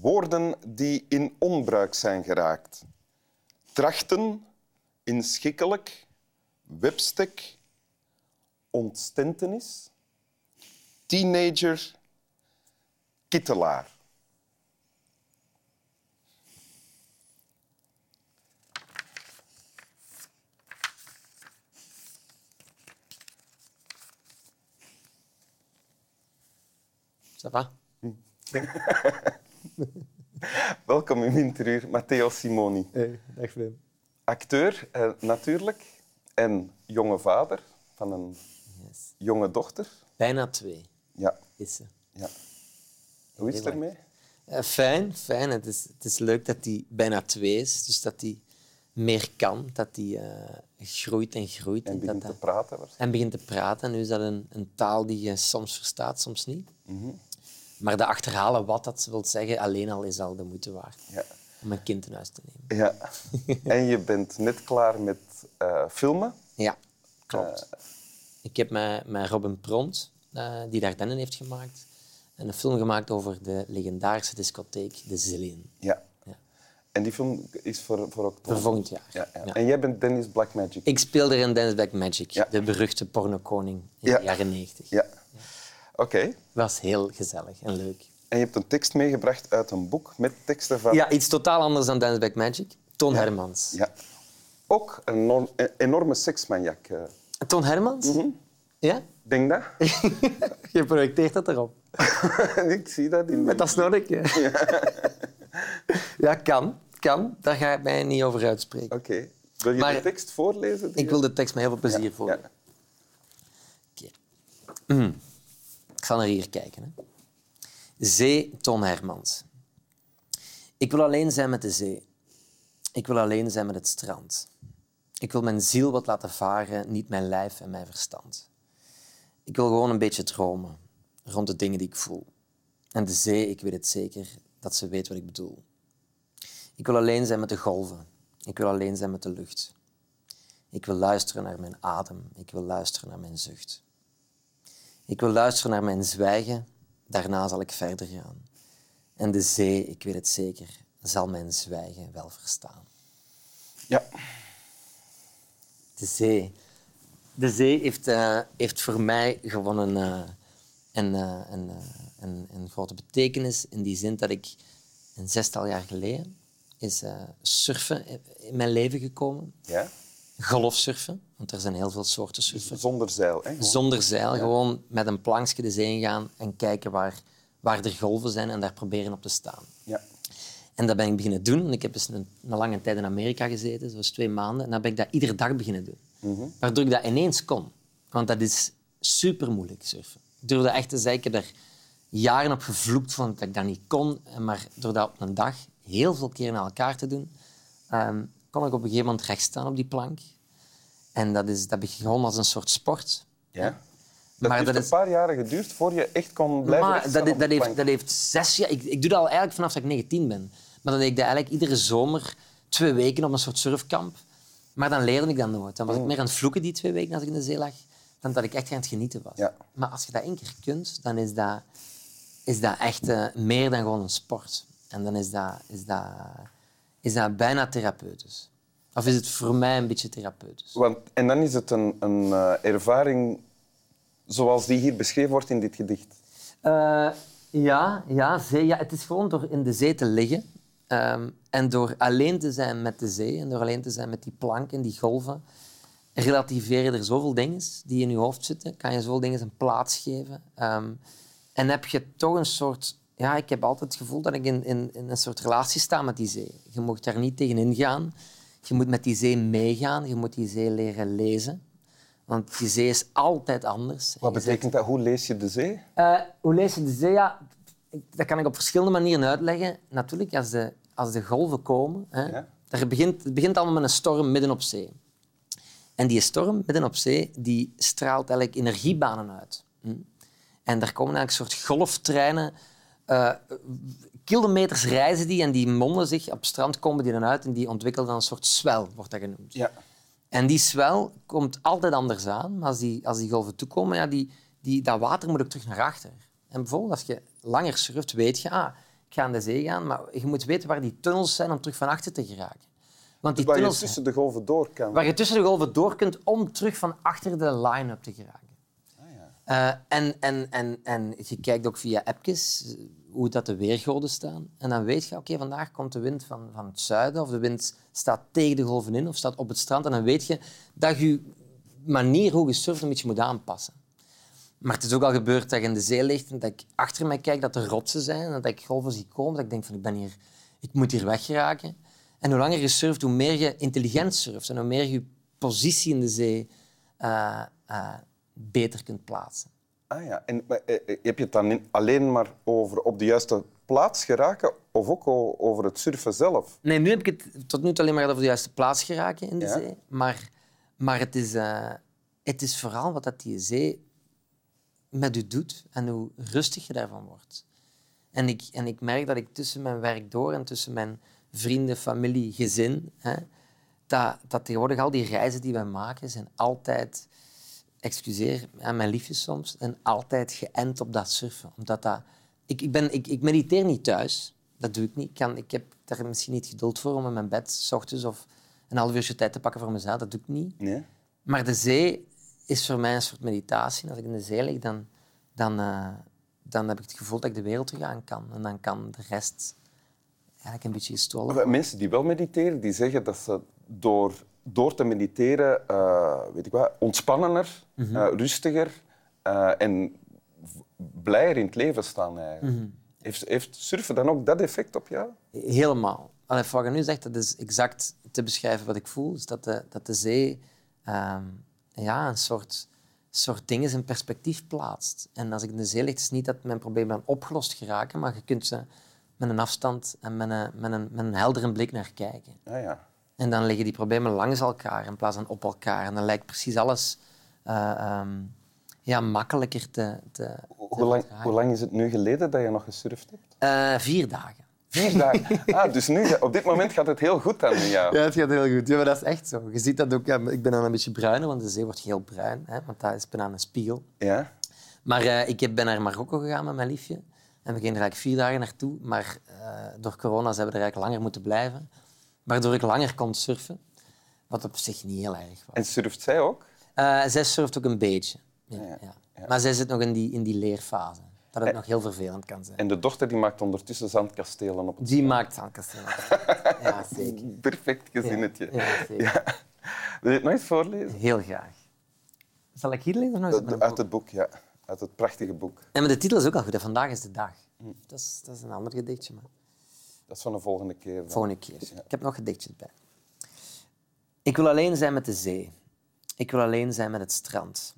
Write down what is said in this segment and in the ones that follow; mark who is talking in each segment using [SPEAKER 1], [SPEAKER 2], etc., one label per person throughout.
[SPEAKER 1] Woorden die in onbruik zijn geraakt. Trachten, inschikkelijk, webstek, ontstentenis, teenager, kittelaar.
[SPEAKER 2] Ça va?
[SPEAKER 1] Welkom in Winteruur, Matteo Simoni.
[SPEAKER 2] Hey, dag Flem.
[SPEAKER 1] Acteur, eh, natuurlijk, en jonge vader van een
[SPEAKER 2] Yes.
[SPEAKER 1] jonge dochter.
[SPEAKER 2] Bijna twee
[SPEAKER 1] Ja,
[SPEAKER 2] is ze.
[SPEAKER 1] ja. Hoe is het ermee?
[SPEAKER 2] Eh, fijn, fijn. Het is, het is leuk dat hij bijna twee is, dus dat hij meer kan, dat hij eh, groeit en groeit.
[SPEAKER 1] En
[SPEAKER 2] dat
[SPEAKER 1] begint
[SPEAKER 2] dat-
[SPEAKER 1] te praten. waarschijnlijk.
[SPEAKER 2] en begint te praten. Nu is dat een, een taal die je soms verstaat, soms niet.
[SPEAKER 1] Mhm.
[SPEAKER 2] Maar de achterhalen wat dat wil zeggen, alleen al is al de moeite waard
[SPEAKER 1] Ja.
[SPEAKER 2] om een kind in huis te nemen.
[SPEAKER 1] ja. en je bent net klaar met eh, filmen.
[SPEAKER 2] Ja, klopt. Ik heb met, met Robin Pront, eh, die Dardenne heeft gemaakt, een film gemaakt over de legendarische discotheek De Zillion.
[SPEAKER 1] Ja.
[SPEAKER 2] Ja.
[SPEAKER 1] En die film is voor, voor oktober.
[SPEAKER 2] Voor volgend jaar.
[SPEAKER 1] Ja. En jij bent Dennis Blackmagic.
[SPEAKER 2] Ik speelde in Dance Back Magic,
[SPEAKER 1] Ja.
[SPEAKER 2] de beruchte pornokoning in de jaren 90.
[SPEAKER 1] Ja. Oké.
[SPEAKER 2] was heel gezellig en leuk.
[SPEAKER 1] En je hebt een tekst meegebracht uit een boek met teksten van...
[SPEAKER 2] Ja, iets totaal anders dan Dance Back Magic. Toon Hermans.
[SPEAKER 1] Ja. Ook een enorm- een enorme seksmaniak. eh.
[SPEAKER 2] Toon Hermans?
[SPEAKER 1] Mhm.
[SPEAKER 2] Ja?
[SPEAKER 1] Denk dat?
[SPEAKER 2] Je projecteert dat erop.
[SPEAKER 1] ik zie dat in
[SPEAKER 2] Met dat snorretje. Ja. kan. Kan. Daar ga ik mij niet over uitspreken.
[SPEAKER 1] Oké. Wil je
[SPEAKER 2] Maar-
[SPEAKER 1] de tekst voorlezen?
[SPEAKER 2] Ik wil de tekst met heel veel plezier
[SPEAKER 1] Ja,
[SPEAKER 2] voor.
[SPEAKER 1] ja.
[SPEAKER 2] Oké. Ik zal naar hier kijken. Hè. Zee, Ton Hermans. Ik wil alleen zijn met de zee. Ik wil alleen zijn met het strand. Ik wil mijn ziel wat laten varen, niet mijn lijf en mijn verstand. Ik wil gewoon een beetje dromen rond de dingen die ik voel. En de zee, ik weet het zeker, dat ze weet wat ik bedoel. Ik wil alleen zijn met de golven. Ik wil alleen zijn met de lucht. Ik wil luisteren naar mijn adem. Ik wil luisteren naar mijn zucht. Ik wil luisteren naar mijn zwijgen. Daarna zal ik verder gaan. En de zee, ik weet het zeker, zal mijn zwijgen wel verstaan.
[SPEAKER 1] Ja.
[SPEAKER 2] De zee. De zee heeft, eh, heeft voor mij gewoon een, eh, een, eh, een, een, een grote betekenis in die zin dat ik een zestal jaar geleden is surfen in mijn leven gekomen.
[SPEAKER 1] ja.
[SPEAKER 2] Golfsurfen, want er zijn heel veel soorten surfen.
[SPEAKER 1] Zonder zeil. Hè?
[SPEAKER 2] Zonder zeil, gewoon met een plankje de zee ingaan en kijken waar, waar er golven zijn en daar proberen op te staan.
[SPEAKER 1] Ja.
[SPEAKER 2] En dat ben ik beginnen doen. En ik heb dus een, een lange tijd in Amerika gezeten, zoals twee maanden. En dan ben ik dat iedere dag beginnen doen. Waardoor ik dat ineens kon. Want dat is super moeilijk, surfen. Ik durfde echt te zeggen, ik heb er jaren op gevloekt van dat ik dat niet kon. Maar door dat op een dag heel veel keer naar elkaar te doen, ehm, kon ik op een gegeven moment recht staan op die plank. En dat, is, dat begon als een soort sport.
[SPEAKER 1] ja. Dat
[SPEAKER 2] Maar
[SPEAKER 1] heeft
[SPEAKER 2] dat
[SPEAKER 1] een
[SPEAKER 2] is-
[SPEAKER 1] paar jaren geduurd voor je echt kon blijven
[SPEAKER 2] Maar dat, dat,
[SPEAKER 1] de
[SPEAKER 2] heeft, dat heeft zes jaar... Ik, ik doe dat al eigenlijk vanaf dat ik 19 ben. Maar dan deed ik dat eigenlijk iedere zomer twee weken op een soort surfkamp. Maar dan leerde ik dat nooit. Dan was ik meer aan het vloeken die twee weken als ik in de zee lag, dan dat ik echt aan het genieten was.
[SPEAKER 1] Ja.
[SPEAKER 2] Maar als je dat één keer kunt, dan is dat, is dat echt eh, meer dan gewoon een sport. En dan is dat, is dat, is dat bijna therapeutisch. Of is het voor mij een beetje therapeutisch?
[SPEAKER 1] Want, en dan is het een, een eh, ervaring zoals die hier beschreven wordt in dit gedicht.
[SPEAKER 2] Eh, ja, ja, zee, ja, het is gewoon door in de zee te liggen ehm, en door alleen te zijn met de zee en door alleen te zijn met die plank en die golven, relativeren er zoveel dingen die in je hoofd zitten. Kan je zoveel dingen een plaats geven. Ehm, en heb je toch een soort... Ja, ik heb altijd het gevoel dat ik in, in, in een soort relatie sta met die zee. Je moet daar niet tegenin gaan. Je moet met die zee meegaan. Je moet die zee leren lezen. Want die zee is altijd anders.
[SPEAKER 1] Wat
[SPEAKER 2] zit-
[SPEAKER 1] betekent dat? Hoe lees je de zee?
[SPEAKER 2] eh, hoe lees je de zee? Ja, dat kan ik op verschillende manieren uitleggen. Natuurlijk, als de, als de golven komen... Hè,
[SPEAKER 1] Ja.
[SPEAKER 2] daar begint, het begint allemaal met een storm midden op zee. En die storm midden op zee die straalt eigenlijk energiebanen uit. Hm. En daar komen eigenlijk een soort golftreinen. Eh, kilometers reizen die en die monden zich op het strand komen die dan uit en die ontwikkelen dan een soort zwel, wordt dat genoemd.
[SPEAKER 1] Ja.
[SPEAKER 2] En die zwel komt altijd anders aan. Maar als die, als die golven toekomen, ja, die, die, dat water moet ook terug naar achter. En bijvoorbeeld als je langer surft, weet je, ah, ik ga aan de zee gaan, maar je moet weten waar die tunnels zijn om terug van achter te geraken. Want die
[SPEAKER 1] Waar je
[SPEAKER 2] tunnels
[SPEAKER 1] tussen de golven door kan.
[SPEAKER 2] waar je tussen de golven door kunt om terug van achter de line-up te geraken. Eh, en, en, en, en je kijkt ook via appjes hoe dat de weergoden staan. En dan weet je, oké, vandaag komt de wind van, van het zuiden of de wind staat tegen de golven in of staat op het strand. En dan weet je dat je manier hoe je surft een beetje moet aanpassen. Maar het is ook al gebeurd dat je in de zee ligt en dat ik achter mij kijk dat er rotsen zijn en dat ik golven zie komen. Dat ik denk van, ik ben hier, ik moet hier weggeraken. En hoe langer je surft, hoe meer je intelligent surft en hoe meer je je positie in de zee eh, eh, beter kunt plaatsen.
[SPEAKER 1] Ah ja, en maar, eh, eh, heb je het dan alleen maar over op de juiste plaats geraken of ook over het surfen zelf?
[SPEAKER 2] Nee, nu heb ik het tot nu toe alleen maar over de juiste plaats geraken in de
[SPEAKER 1] Ja.
[SPEAKER 2] zee. Maar, maar het, is, eh, het is vooral wat dat die zee met u doet en hoe rustig je daarvan wordt. En ik, en ik merk dat ik tussen mijn werk door en tussen mijn vrienden, familie, gezin, hè, dat, dat tegenwoordig al die reizen die wij maken, zijn altijd, excuseer aan mijn liefjes soms, en altijd geënt op dat surfen. Omdat dat, ik, ik, ben, ik, ik mediteer niet thuis. Dat doe ik niet. Ik, kan, ik heb daar misschien niet geduld voor om in mijn bed s ochtends of een half uurtje tijd te pakken voor mezelf. Dat doe ik niet.
[SPEAKER 1] Nee?
[SPEAKER 2] Maar de zee is voor mij een soort meditatie. Als ik in de zee lig, dan, dan, eh, dan heb ik het gevoel dat ik de wereld terug aan kan. En dan kan de rest eigenlijk een beetje gestolen
[SPEAKER 1] Mensen die wel mediteren, die zeggen dat ze door, door te mediteren, eh, weet ik wat, ontspannender,
[SPEAKER 2] Mhm.
[SPEAKER 1] eh, rustiger eh, en blijer in het leven staan. Eigenlijk.
[SPEAKER 2] Mhm.
[SPEAKER 1] heeft, heeft surfen dan ook dat effect op jou?
[SPEAKER 2] Helemaal. Allee, wat je nu zegt, dat is exact te beschrijven wat ik voel. Is dat, de, dat de zee ehm, ja, een soort, soort dingen in perspectief plaatst. En als ik in de zee lig, is het niet dat mijn problemen dan opgelost geraken, maar je kunt ze met een afstand en met een, met een, met een heldere blik naar kijken.
[SPEAKER 1] Ah, ja.
[SPEAKER 2] En dan liggen die problemen langs elkaar in plaats van op elkaar. En dan lijkt precies alles eh, ehm, ja, makkelijker te, te,
[SPEAKER 1] Hoe, lang, hoe lang is het nu geleden dat je nog gesurfd hebt?
[SPEAKER 2] Eh, vier dagen.
[SPEAKER 1] Vier dagen. Ah, dus nu, op dit moment gaat het heel goed dan jou.
[SPEAKER 2] Ja, het gaat heel goed. Ja, maar dat is echt zo. Je ziet dat ook. Ja, ik ben dan een beetje bruiner, want de zee wordt heel bruin. Hè, want dat is bijna een spiegel.
[SPEAKER 1] Ja?
[SPEAKER 2] Maar eh, ik ben naar Marokko gegaan met mijn liefje. En we gingen er eigenlijk vier dagen naartoe. Maar door corona zijn we er eigenlijk langer moeten blijven. Waardoor ik langer kon surfen. Wat op zich niet heel erg was.
[SPEAKER 1] En surft zij ook?
[SPEAKER 2] Eh, zij surft ook een beetje. Ja,
[SPEAKER 1] Ja,
[SPEAKER 2] ja. Maar zij zit nog in die, in die leerfase. Dat het nog heel vervelend kan zijn.
[SPEAKER 1] En de dochter die maakt ondertussen zandkastelen op het
[SPEAKER 2] Die maakt zandkastelen. ja, zeker.
[SPEAKER 1] Perfect gezinnetje.
[SPEAKER 2] Ja, zeker.
[SPEAKER 1] Wil je het nog eens voorlezen?
[SPEAKER 2] Heel graag. Zal ik hier lezen of nog eens uit
[SPEAKER 1] het boek, ja. Uit het prachtige boek.
[SPEAKER 2] En maar de titel is ook al goed. hè. Vandaag is de dag. Dat is, dat is een ander gedichtje, maar
[SPEAKER 1] Dat is van de volgende keer. dan.
[SPEAKER 2] volgende keer. Ik heb nog gedichtjes bij. Ik wil alleen zijn met de zee. Ik wil alleen zijn met het strand.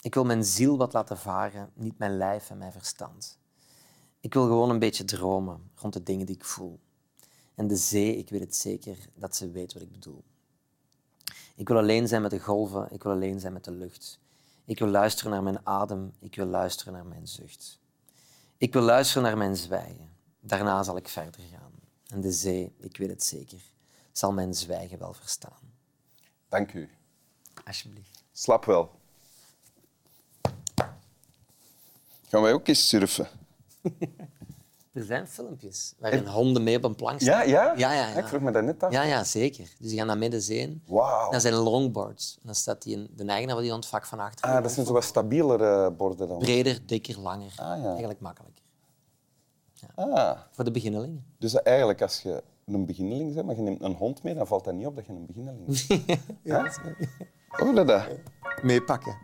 [SPEAKER 2] Ik wil mijn ziel wat laten varen, niet mijn lijf en mijn verstand. Ik wil gewoon een beetje dromen rond de dingen die ik voel. En de zee, ik weet het zeker, dat ze weet wat ik bedoel. Ik wil alleen zijn met de golven, ik wil alleen zijn met de lucht. Ik wil luisteren naar mijn adem, ik wil luisteren naar mijn zucht. Ik wil luisteren naar mijn zwijgen. Daarna zal ik verder gaan. En de zee, ik weet het zeker, zal mijn zwijgen wel verstaan.
[SPEAKER 1] Dank u.
[SPEAKER 2] Alsjeblieft.
[SPEAKER 1] Slap wel. Gaan wij ook eens surfen?
[SPEAKER 2] Er zijn filmpjes waarin honden mee op een plank
[SPEAKER 1] Ja,
[SPEAKER 2] staan.
[SPEAKER 1] ja?
[SPEAKER 2] Ja, ja, ja.
[SPEAKER 1] Ik vroeg me dat net af.
[SPEAKER 2] Ja, ja, zeker. Dus die gaan naar midden in.
[SPEAKER 1] Wauw.
[SPEAKER 2] Dat zijn longboards. En dan staat die in, de eigenaar van die hond vak van achter.
[SPEAKER 1] Ah, dat zijn zo wat stabielere borden dan.
[SPEAKER 2] Breder, dikker, langer.
[SPEAKER 1] Ah, ja.
[SPEAKER 2] Eigenlijk makkelijker.
[SPEAKER 1] Ah,
[SPEAKER 2] Voor de beginnelingen.
[SPEAKER 1] dus eigenlijk als je een beginneling bent, maar je neemt een hond mee, dan valt dat niet op dat je een beginneling bent.
[SPEAKER 2] Ja,
[SPEAKER 1] Hoor je dat?
[SPEAKER 2] Meepakken.